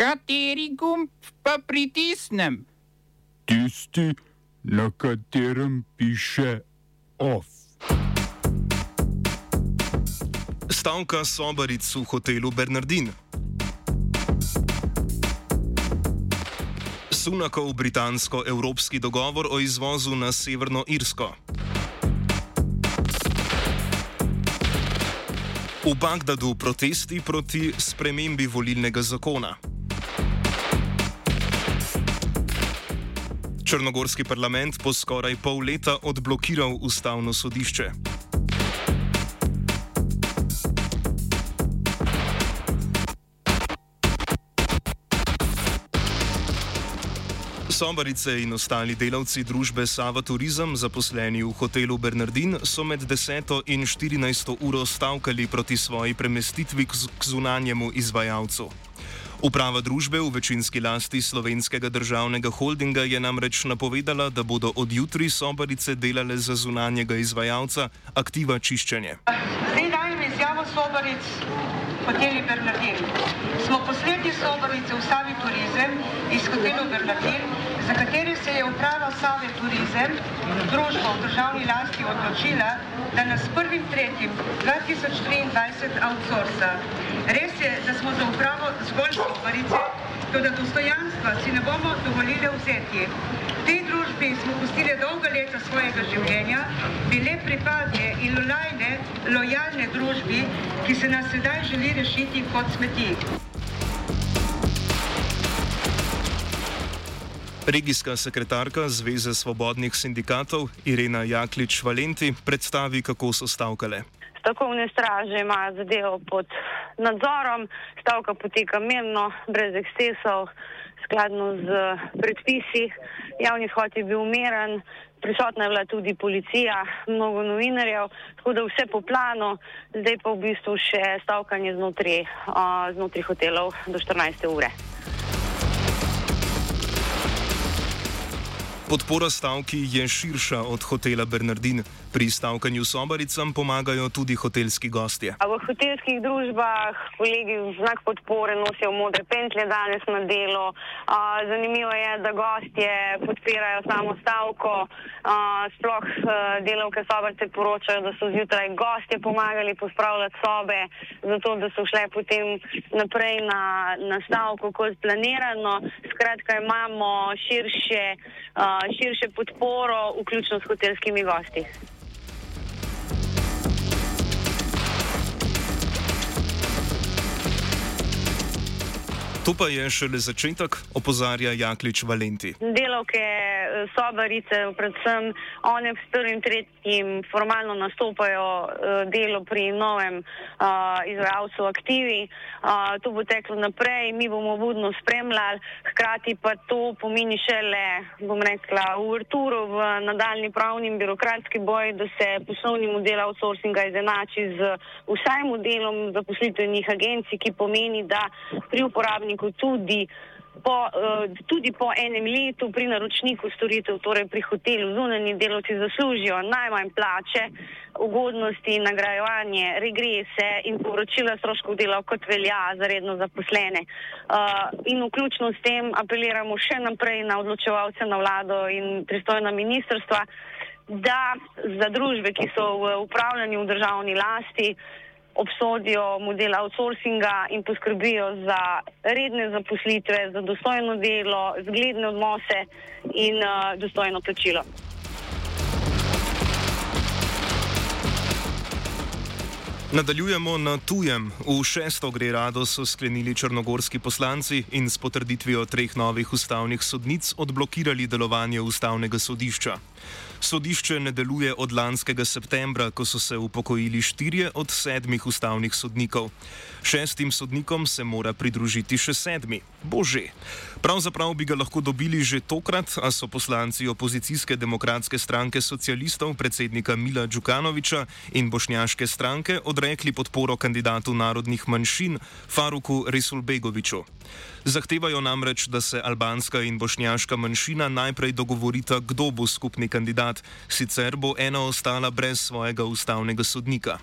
Kateri gumb pa pritisnem? Tisti, na katerem piše OF. Stavka sobaric v hotelu Bernardin. Sunakov britansko-evropski dogovor o izvozu na Severno Irsko. V Bagdadu protesti proti spremembi volilnega zakona. Črnogorski parlament po skoraj pol leta odblokiral ustavno sodišče. Sobarice in ostali delavci družbe Sava Turizem, zaposleni v hotelu Bernardin, so med 10 in 14 uro stavkali proti svoji premestitvi k zunanjemu izvajalcu. Uprava družbe v večinski lasti slovenskega državnega holdinga je namreč napovedala, da bodo od jutri sobarice delale za zunanjega izvajalca aktiva čiščenje. Zdaj dajem izjavo sobaric hoteli Bernardin. Smo poslednji sobarice v Savi Turizem iz hotelu Bernardin, za katere se je uprava Save Turizem, družba v državni lasti, odločila, da nas 1.3.2023 outsourca. Res je, da smo za upravo zgolj sobarice, to da dostojanstva si ne bomo dovolili vzeti. Tej družbi smo pustili dolga leta svojega življenja, bile pripadne in lojalne, lojalne družbi, ki se nas sedaj želi rešiti kot smeti. Regijska sekretarka Zveze svobodnih sindikatov Irena Jaklič-Valenti predstavi, kako so stavkale. Stavkovne straže imajo zadevo pod nadzorom, stavka poteka mirno, brez ekscesov, skladno z predpisi. Javni shod je bil miren, prisotna je bila tudi policija, mnogo novinarjev, tako da vse po planu, zdaj pa v bistvu še stavkanje znotraj, uh, znotraj hotelov do 14. ure. Podpora stavki je širša od hotela Bernardin. Pri stavkanju sobaricam pomagajo tudi hotelski gostje. V hotelskih družbah kolegi znak podpore nosijo modre pentlje danes na delo. Zanimivo je, da gostje podpirajo samo stavko. Sploh delavke sobarice poročajo, da so zjutraj gostje pomagali pospravljati sobe, zato da so šle potem naprej na, na stavko kot planirano. Skratka, imamo širše, širše podporo, vključno s hotelskimi gosti. To pa je šele začetek, opozarja Jaklič Valenti. Delavke, sobarice, predvsem one s prvim, tretjim formalno nastopajo delo pri novem izvajalcu aktivi. To bo teklo naprej, mi bomo budno spremljali, hkrati pa to pomeni šele, bom rekla, uverturo v nadaljni pravni in birokratski boj, da se poslovni model outsourcinga izenači z vsaj modelom zaposlitvenih agencij, ki pomeni, da pri uporabniku tudi po, uh, tudi po enem letu pri naročniku storitev, torej pri hotelu, zunanji delovci zaslužijo najmanj plače, ugodnosti, nagrajevanje, regrese in poročila stroškov dela, kot velja za redno zaposlene. Uh, in vključno s tem apeliramo še naprej na odločevalce na vlado in pristojna ministrstva, da za družbe, ki so v upravljanju v državni lasti, obsodijo model outsourcinga in poskrbijo za redne zaposlitve, za dostojno delo, zgledne odnose in uh, dostojno plačilo. Nadaljujemo na tujem. V šesto gre rado so sklenili črnogorski poslanci in s potrditvijo treh novih ustavnih sodnic odblokirali delovanje ustavnega sodišča. Sodišče ne deluje od lanskega septembra, ko so se upokojili štirje od sedmih ustavnih sodnikov. Šestim sodnikom se mora pridružiti še sedmi. Bože. Pravzaprav bi ga lahko dobili že tokrat, a so poslanci opozicijske demokratske stranke socialistov, predsednika Mila Đukanoviča in bošnjaške stranke odrekli podporo kandidatu narodnih manjšin Faruku Resulbegoviču. Zahtevajo namreč, da se albanska in bošnjaška manjšina najprej dogovorita, kdo bo skupni kandidat, sicer bo ena ostala brez svojega ustavnega sodnika.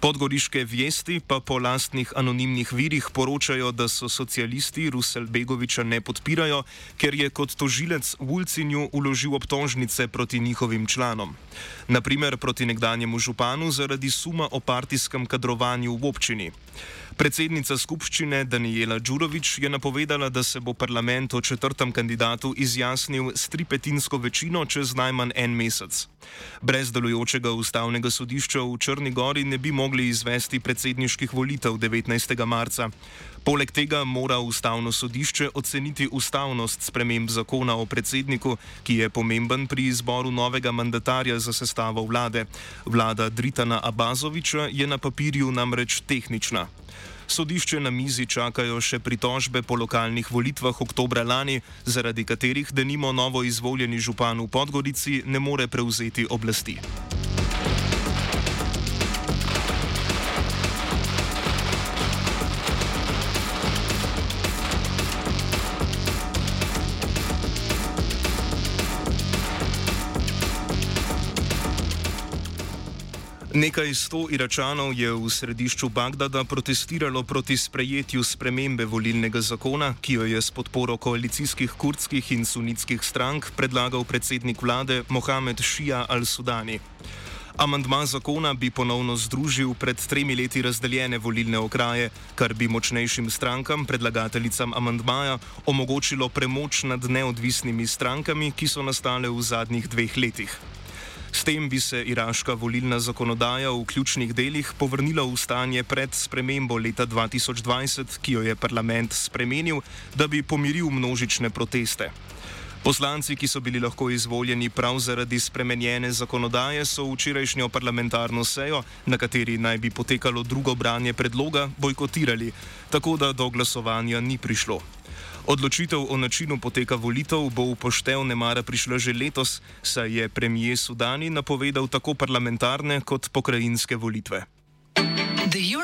Podgoriške vesti pa po lastnih anonimnih virih poročajo, da so socialisti Rusel Begoviča ne podpirajo, ker je kot tožilec v Ulcinju uložil obtožnice proti njihovim članom. Naprimer proti nekdanjemu županu zaradi suma o partijskem kadrovanju v občini. Predsednica skupščine Daniela Đurovič je napovedala, da se bo parlament o četrtem kandidatu izjasnil s tripetinsko večino čez najmanj en mesec. Brez delujočega ustavnega sodišča v Črni Gori ne bi mogli izvesti predsedniških volitev 19. marca. Poleg tega mora ustavno sodišče oceniti ustavnost sprememb zakona o predsedniku, ki je pomemben pri izboru novega mandatarja za sestavo vlade. Vlada Dritana Abazoviča je na papirju namreč tehnična. Sodišče na mizi čakajo še pritožbe po lokalnih volitvah oktobra lani, zaradi katerih denimo novo izvoljeni župan v Podgorici ne more prevzeti oblasti. Nekaj sto Iračanov je v središču Bagdada protestiralo proti sprejetju spremembe volilnega zakona, ki jo je s podporo koalicijskih kurdskih in sunitskih strank predlagal predsednik vlade Mohamed Šija al-Sudani. Amandma zakona bi ponovno združil pred tremi leti razdeljene volilne okraje, kar bi močnejšim strankam, predlagateljicam amandmaja, omogočilo premoč nad neodvisnimi strankami, ki so nastale v zadnjih dveh letih. S tem bi se iraška volilna zakonodaja v ključnih delih povrnila v stanje pred spremembo leta 2020, ki jo je parlament spremenil, da bi pomiril množične proteste. Poslanci, ki so bili lahko izvoljeni prav zaradi spremenjene zakonodaje, so včerajšnjo parlamentarno sejo, na kateri naj bi potekalo drugo branje predloga, bojkotirali, tako da do glasovanja ni prišlo. Odločitev o načinu poteka volitev bo v poštev nemara prišla že letos, saj je premijer Sudani napovedal tako parlamentarne kot pokrajinske volitve.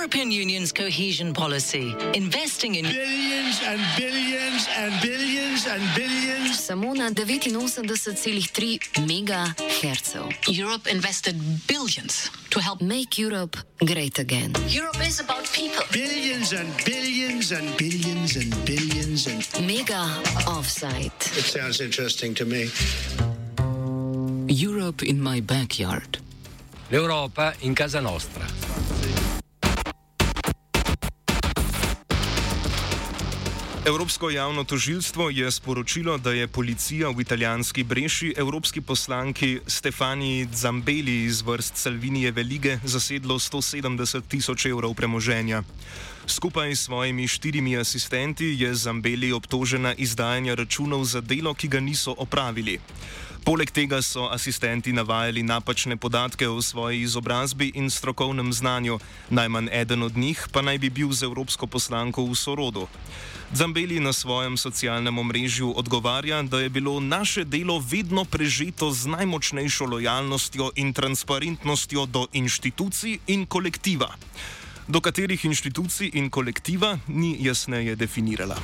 The European Union's cohesion policy, investing in billions and billions and billions and billions. Samo na 89,3 MHz. Europe invested billions to help Make Europe great again. Europe is about people. Billions and billions and billions and billions and. Mega offside. It sounds interesting to me. Europe in my backyard. L'Europa in casa nostra. Evropsko javno tožilstvo je sporočilo, da je policija v italijanski Breši evropski poslanki Stefani Zambeli iz vrst Salvinije Velige zasedlo 170 tisoč evrov premoženja. Skupaj s svojimi štirimi asistenti je Zambeli obtožena izdajanja računov za delo, ki ga niso opravili. Poleg tega so asistenti navajali napačne podatke o svoji izobrazbi in strokovnem znanju, najmanj eden od njih pa naj bi bil z evropsko poslanko v sorodu. Zambeli na svojem socialnem omrežju odgovarja, da je bilo naše delo vedno prežeto z najmočnejšo lojalnostjo in transparentnostjo do inštitucij in kolektiva. Do katerih inštitucij in kolektiva ni jasneje definirala.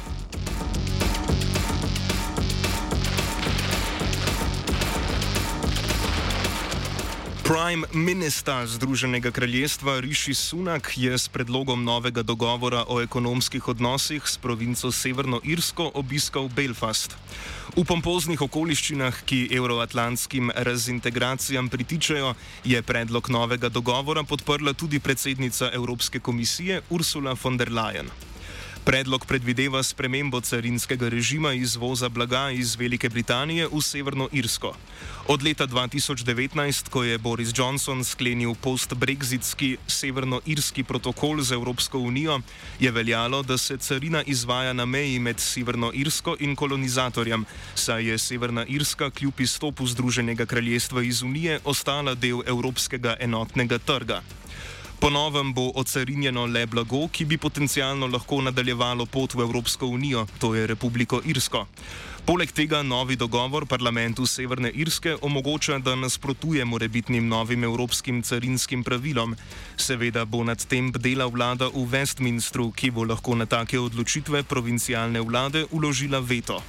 Prime Minister Združenega kraljestva Rishi Sunak je s predlogom novega dogovora o ekonomskih odnosih s provinco Severno Irsko obiskal Belfast. V pompoznih okoliščinah, ki euroatlantskim razintegracijam pritičajo, je predlog novega dogovora podprla tudi predsednica Evropske komisije Ursula von der Leyen. Predlog predvideva spremembo carinskega režima izvoza blaga iz Velike Britanije v Severno Irsko. Od leta 2019, ko je Boris Johnson sklenil post-brexitski severno-irski protokol z Evropsko unijo, je veljalo, da se carina izvaja na meji med Severno Irsko in kolonizatorjem, saj je Severna Irska kljub izstopu Združenega kraljestva iz Unije ostala del Evropskega enotnega trga. Ponovem bo ocarinjeno le blago, ki bi potencialno lahko nadaljevalo pot v Evropsko unijo, to je Republiko Irsko. Poleg tega novi dogovor parlamentu Severne Irske omogoča, da nasprotuje morebitnim novim evropskim carinskim pravilom. Seveda bo nad tem bdela vlada v Westminstru, ki bo lahko na take odločitve provincialne vlade uložila veto.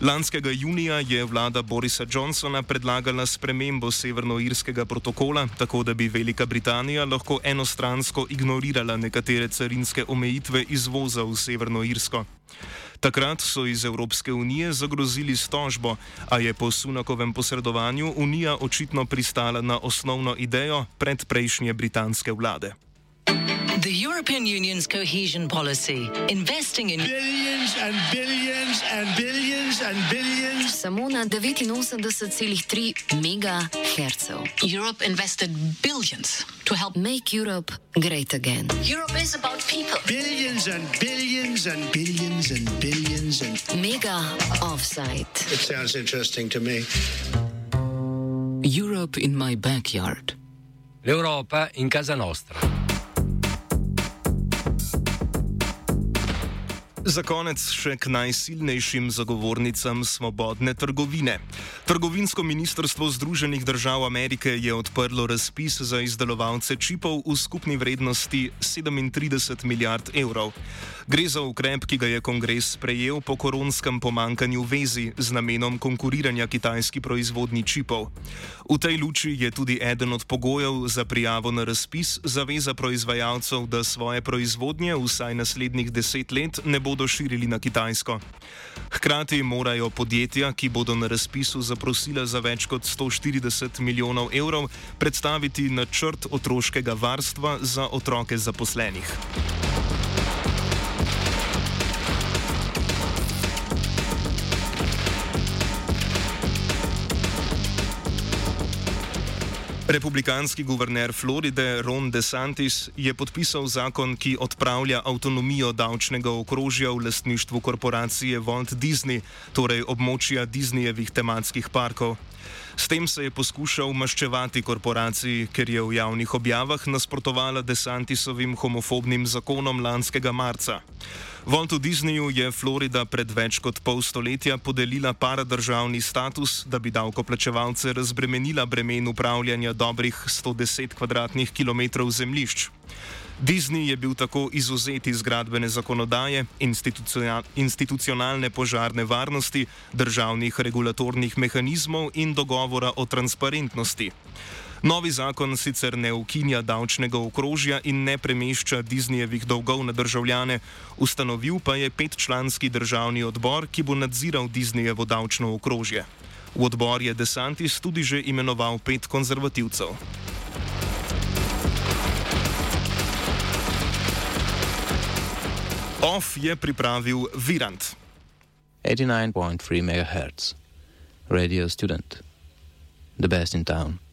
Lanskega junija je vlada Borisa Johnsona predlagala spremembo severnoirskega protokola, tako da bi Velika Britanija lahko enostransko ignorirala nekatere carinske omejitve izvoza v Severnoirsko. Takrat so iz Evropske unije zagrozili s tožbo, a je po Sunakovem posredovanju Unija očitno pristala na osnovno idejo predprejšnje britanske vlade. The European Union's cohesion policy, investing in billions and billions and billions and billions. Samo na 89,3 MHz. Europe invested billions to help Make Europe great again. Europe is about people. Billions and billions and billions and billions and. Mega offside. It sounds interesting to me. Europe in my backyard. L'Europa in casa nostra. Za konec še k najsilnejšim zagovornicam svobodne trgovine. Trgovinsko ministrstvo Združenih držav Amerike je odprlo razpis za izdelovalce čipov v skupni vrednosti 37 milijard evrov. Gre za ukrep, ki ga je kongres sprejel po koronskem pomankanju vezi z namenom konkuriranja kitajski proizvodni čipov. V tej luči je tudi eden od pogojev za prijavo na razpis zaveza proizvajalcev, da svoje proizvodnje vsaj naslednjih deset let ne bodo širili na Kitajsko. Hkrati morajo podjetja, ki bodo na razpisu zaprosila za več kot 140 milijonov evrov, predstaviti načrt otroškega varstva za otroke zaposlenih. Republikanski guverner Floride Ron DeSantis je podpisal zakon, ki odpravlja avtonomijo davčnega okrožja v lastništvu korporacije Walt Disney, torej območja Disneyjevih tematskih parkov. S tem se je poskušal maščevati korporaciji, ker je v javnih objavah nasprotovala DeSantisovim homofobnim zakonom lanskega marca. Waltu Disneyju je Florida pred več kot pol stoletja podelila paradržavni status, da bi davkoplačevalce razbremenila bremen upravljanja dobrih 110 km2 zemljišč. Disney je bil tako izuzet iz gradbene zakonodaje, institucionalne požarne varnosti, državnih regulatornih mehanizmov in dogovora o transparentnosti. Novi zakon sicer ne ukinja davčnega okrožja in ne premešča Disneyjevih dolgov na državljane, ustanovil pa je petčlanski državni odbor, ki bo nadziral Disneyjevo davčno okrožje. V odbor je DeSantis tudi že imenoval pet konzervativcev. OF je pripravil Virant. 89.3 MHz, radio student, the best in town.